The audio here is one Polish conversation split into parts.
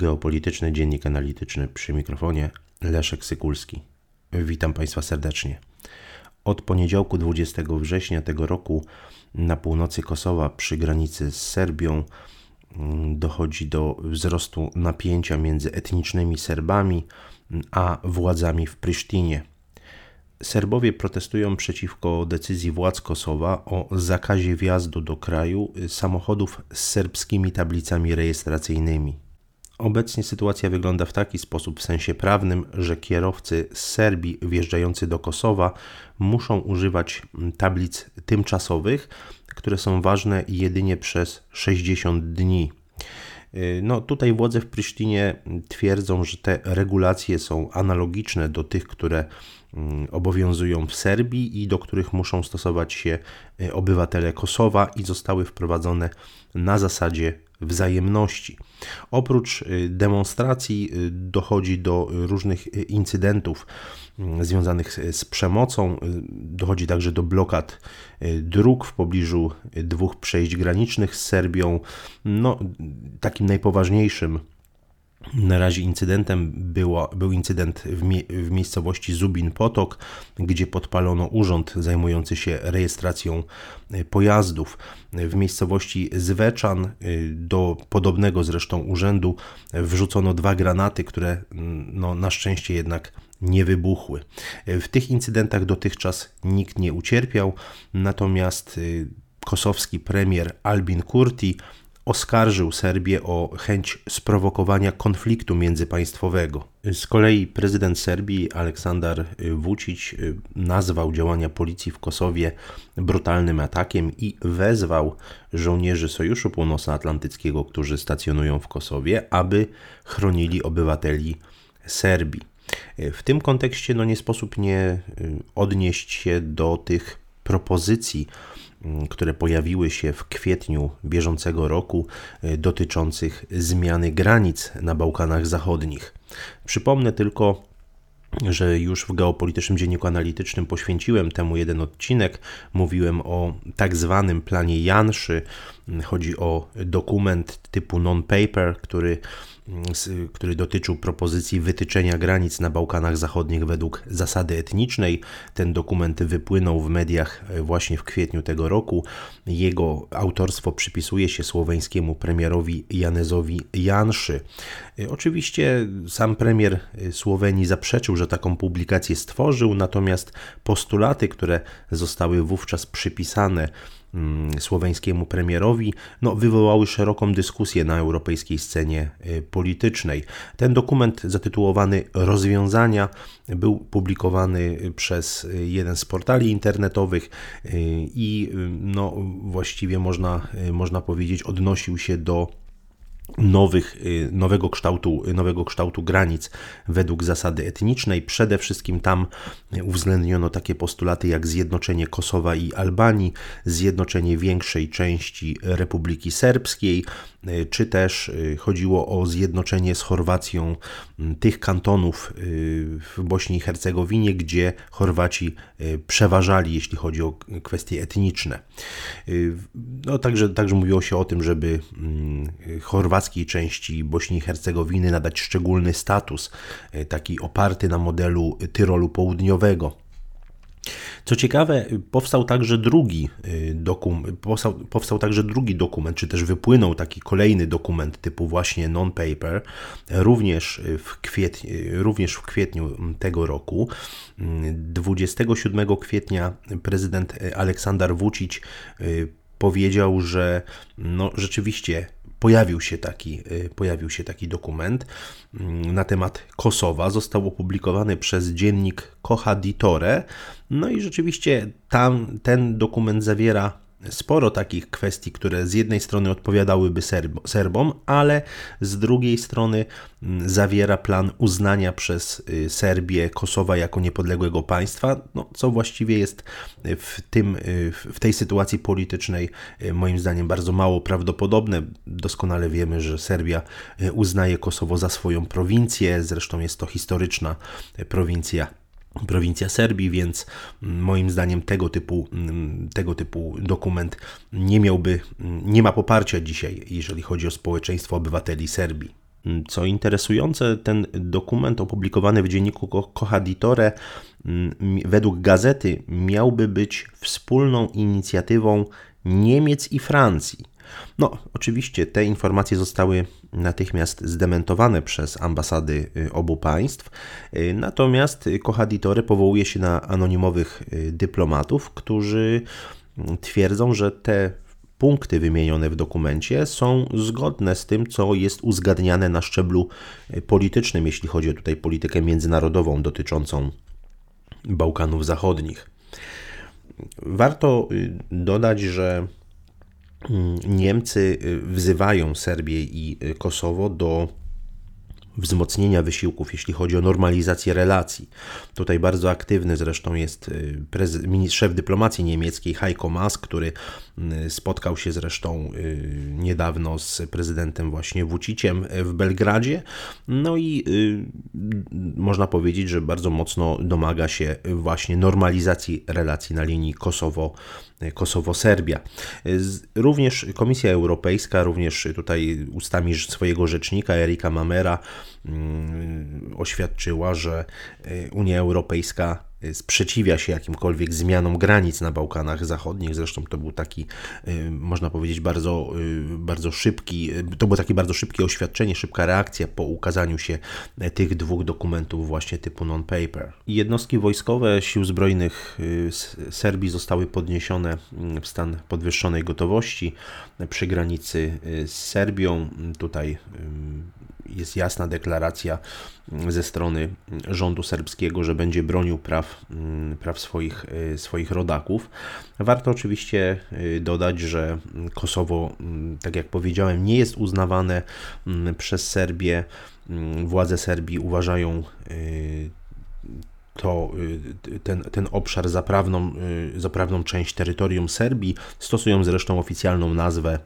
Geopolityczny Dziennik Analityczny przy mikrofonie Leszek Sykulski. Witam Państwa serdecznie. Od poniedziałku 20 września tego roku na północy Kosowa przy granicy z Serbią mm, dochodzi do wzrostu napięcia między etnicznymi Serbami a władzami w Prysztinie. Serbowie protestują przeciwko decyzji władz Kosowa o zakazie wjazdu do kraju samochodów z serbskimi tablicami rejestracyjnymi. Obecnie sytuacja wygląda w taki sposób w sensie prawnym, że kierowcy z Serbii wjeżdżający do Kosowa muszą używać tablic tymczasowych, które są ważne jedynie przez 60 dni. No tutaj władze w Prysztinie twierdzą, że te regulacje są analogiczne do tych, które mm, obowiązują w Serbii i do których muszą stosować się y, obywatele Kosowa i zostały wprowadzone na zasadzie wzajemności. Oprócz y, demonstracji y, dochodzi do różnych y, incydentów związanych z przemocą, dochodzi także do blokad dróg w pobliżu dwóch przejść granicznych z Serbią. No, takim najpoważniejszym na razie incydentem było, był incydent w, w, miejscowości Zubin Potok, gdzie podpalono urząd zajmujący się rejestracją e, pojazdów. W miejscowości Zweczan e, do podobnego zresztą urzędu wrzucono dwa granaty, które no, na szczęście jednak nie wybuchły. W tych incydentach dotychczas nikt nie ucierpiał, natomiast e, kosowski premier Albin Kurti oskarżył Serbię o chęć sprowokowania konfliktu międzypaństwowego. Z kolei prezydent Serbii Aleksandar Vucic nazwał działania policji w Kosowie brutalnym atakiem i wezwał żołnierzy Sojuszu Północnoatlantyckiego, którzy stacjonują w Kosowie, aby chronili obywateli Serbii. W tym kontekście no nie sposób nie odnieść się do tych propozycji które pojawiły się w kwietniu bieżącego roku y, dotyczących zmiany granic na Bałkanach Zachodnich. Przypomnę tylko, że już w geopolitycznym dzienniku analitycznym poświęciłem temu jeden odcinek. Mówiłem o tak zwanym planie Janszy. Chodzi o dokument typu non-paper, który który dotyczył propozycji wytyczenia granic na Bałkanach Zachodnich według zasady etnicznej. Ten dokument wypłynął w mediach e, właśnie w kwietniu tego roku. Jego autorstwo przypisuje się słoweńskiemu premierowi Janezowi Janszy. E, oczywiście sam premier e, Słowenii zaprzeczył, że taką publikację stworzył, natomiast postulaty, które zostały wówczas przypisane Mm, słoweńskiemu premierowi, no, wywołały szeroką dyskusję na europejskiej scenie y, politycznej. Ten dokument zatytułowany Rozwiązania był publikowany przez y, jeden z portali internetowych y, i no, właściwie można, można powiedzieć odnosił się do nowych, y, nowego, kształtu, nowego kształtu granic według zasady etnicznej. Przede wszystkim tam uwzględniono takie postulaty jak zjednoczenie Kosowa i Albanii, zjednoczenie większej części Republiki Serbskiej, y, czy też y, chodziło o zjednoczenie z Chorwacją tych kantonów w Bośni i Hercegowinie, gdzie Chorwaci przeważali, jeśli chodzi o kwestie etniczne. No, także, także mówiło się o tym, żeby Chorwacja części Bośni i Hercegowiny nadać szczególny status, e, taki oparty na modelu Tyrolu Południowego. Co ciekawe, powstał także drugi e, dokument, powstał, powstał, także drugi dokument, czy też wypłynął taki kolejny dokument typu właśnie non-paper, również w, kwietniu, również w kwietniu tego roku. 27 kwietnia prezydent Aleksander Vucic e, powiedział, że no, rzeczywiście pojawił się taki, y, pojawił się taki dokument mm, na temat Kosowa. Został opublikowany przez dziennik Kochaditore. No i rzeczywiście tam ten dokument zawiera sporo takich kwestii, które z jednej strony odpowiadałyby Serbom, ale z drugiej strony mm, zawiera plan uznania przez y, Serbię Kosowa jako niepodległego państwa, no, co właściwie jest w, tym, y, w tej sytuacji politycznej y, moim zdaniem bardzo mało prawdopodobne. Doskonale wiemy, że Serbia uznaje Kosowo za swoją prowincję, zresztą jest to historyczna prowincja prowincja Serbii, więc moim zdaniem tego typu, tego typu dokument nie miałby, nie ma poparcia dzisiaj, jeżeli chodzi o społeczeństwo obywateli Serbii. Co interesujące, ten dokument opublikowany w dzienniku Cohaditore według gazety miałby być wspólną inicjatywą Niemiec i Francji. No, oczywiście te informacje zostały natychmiast zdementowane przez ambasady y, obu państw, y, natomiast Cohaditore powołuje się na anonimowych y, dyplomatów, którzy mm, twierdzą, że te punkty wymienione w dokumencie są zgodne z tym, co jest uzgadniane na szczeblu politycznym, jeśli chodzi o tutaj politykę międzynarodową dotyczącą Bałkanów Zachodnich. Warto dodać, że Niemcy wzywają Serbię i Kosowo do wzmocnienia wysiłków, jeśli chodzi o normalizację relacji. Tutaj bardzo aktywny zresztą jest y, szef dyplomacji niemieckiej Heiko Maas, który y, spotkał się zresztą y, niedawno z prezydentem właśnie Vuciciem w Belgradzie. No i można powiedzieć, że bardzo mocno domaga się właśnie normalizacji relacji na linii Kosowo Kosowo-Serbia. Również Komisja Europejska, również tutaj ustami swojego rzecznika Erika Mamera oświadczyła, że Unia Europejska sprzeciwia się jakimkolwiek zmianom granic na Bałkanach Zachodnich. Zresztą to był taki, y, można powiedzieć, bardzo, y, bardzo szybki, y, to było takie bardzo szybkie oświadczenie, szybka reakcja po ukazaniu się tych dwóch dokumentów właśnie typu non-paper. Jednostki wojskowe Sił Zbrojnych Serbii zostały podniesione w stan podwyższonej gotowości przy granicy z Serbią. Tutaj jest jasna deklaracja ze strony rządu serbskiego, że będzie bronił praw, mm, praw swoich, y, swoich rodaków. Warto oczywiście y, dodać, że Kosowo, mm, tak jak powiedziałem, nie jest uznawane mm, przez Serbię. Władze Serbii uważają y, to ten, ten obszar za prawną, za prawną część terytorium Serbii. Stosują zresztą oficjalną nazwę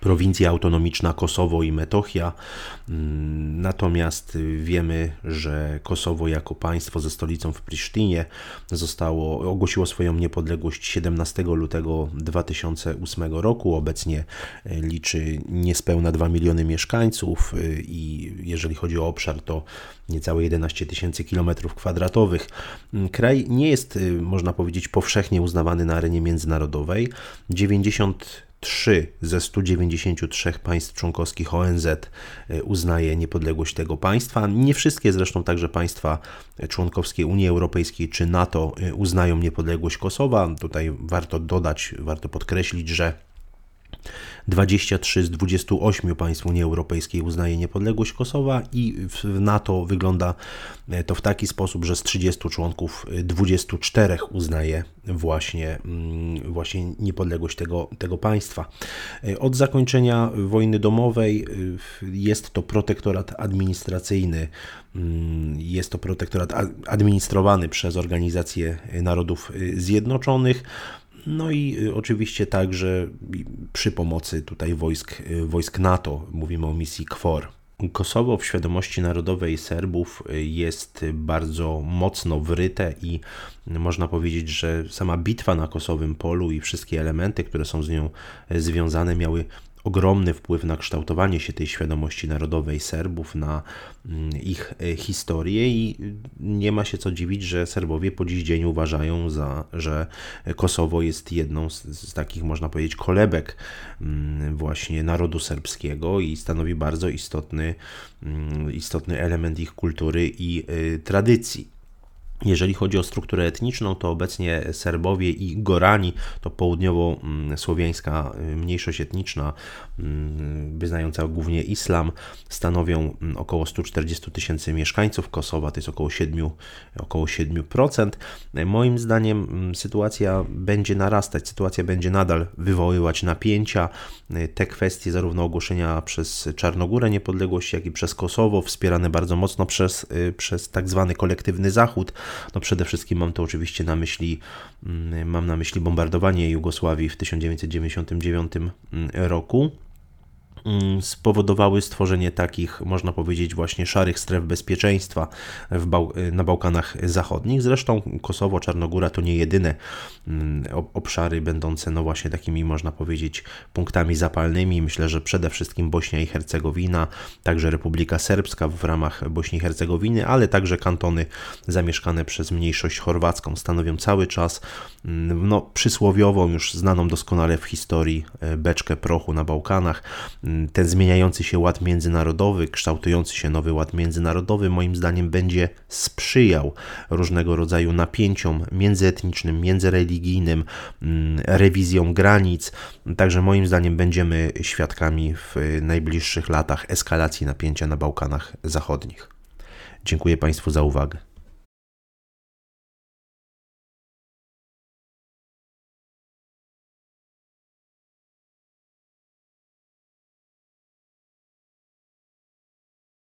prowincja autonomiczna Kosowo i Metochia. Mm, natomiast wiemy, że Kosowo jako państwo ze stolicą w Prisztynie zostało, ogłosiło swoją niepodległość 17 lutego 2008 roku. Obecnie e, liczy niespełna 2 miliony mieszkańców e, i jeżeli chodzi o obszar, to niecałe 11 tysięcy kilometrów kwadratowych. Mm, kraj nie jest, e, można powiedzieć, powszechnie uznawany na arenie międzynarodowej. 90 3 ze 193 państw członkowskich ONZ e, uznaje niepodległość tego państwa. Nie wszystkie zresztą także państwa członkowskie Unii Europejskiej czy NATO e, uznają niepodległość Kosowa. Tutaj warto dodać, warto podkreślić, że 23 z 28 państw Unii Europejskiej uznaje niepodległość Kosowa i w NATO wygląda e, to w taki sposób, że z 30 członków 24 e, uznaje właśnie, mm, właśnie niepodległość tego, tego państwa. E, od zakończenia wojny domowej jest to protektorat administracyjny, mm, jest to protektorat administrowany przez Organizację Narodów Zjednoczonych. No i y, oczywiście także przy pomocy tutaj wojsk, y, wojsk NATO, mówimy o misji KFOR. Kosowo w świadomości narodowej Serbów y, jest bardzo mocno wryte i można powiedzieć, że sama bitwa na kosowym polu i wszystkie elementy, które są z nią związane, miały ogromny wpływ na kształtowanie się tej świadomości narodowej Serbów, na mm, ich e, historię i nie ma się co dziwić, że Serbowie po dziś dzień uważają, za, że Kosowo jest jedną z, z takich, można powiedzieć, kolebek mm, właśnie narodu serbskiego i stanowi bardzo istotny, mm, istotny element ich kultury i e, tradycji. Jeżeli chodzi o strukturę etniczną, to obecnie Serbowie i Gorani, to południowo-słowiańska y, mniejszość etniczna, mm, wyznająca głównie islam, stanowią mm, około 140 tysięcy mieszkańców Kosowa, to jest około 7%, około 7%. Moim zdaniem mm, sytuacja będzie narastać, sytuacja będzie nadal wywoływać napięcia. Te kwestie, zarówno ogłoszenia przez Czarnogórę niepodległości, jak i przez Kosowo, wspierane bardzo mocno przez, y, przez tak zwany kolektywny Zachód, no przede wszystkim mam to oczywiście na myśli, mm, mam na myśli bombardowanie Jugosławii w 1999 mm, roku. Mm, spowodowały stworzenie takich, można powiedzieć, właśnie szarych stref bezpieczeństwa Bał na Bałkanach Zachodnich. Zresztą Kosowo, Czarnogóra to nie jedyne mm, obszary będące, no właśnie takimi, można powiedzieć, punktami zapalnymi. Myślę, że przede wszystkim Bośnia i Hercegowina, także Republika Serbska w ramach Bośni i Hercegowiny, ale także kantony zamieszkane przez mniejszość chorwacką stanowią cały czas mm, no, przysłowiową, już znaną doskonale w historii e, beczkę prochu na Bałkanach ten zmieniający się ład międzynarodowy, kształtujący się nowy ład międzynarodowy, moim zdaniem będzie sprzyjał różnego rodzaju napięciom międzyetnicznym, międzyreligijnym, mm, rewizjom granic. Także moim zdaniem będziemy świadkami w najbliższych latach eskalacji napięcia na Bałkanach Zachodnich. Dziękuję Państwu za uwagę.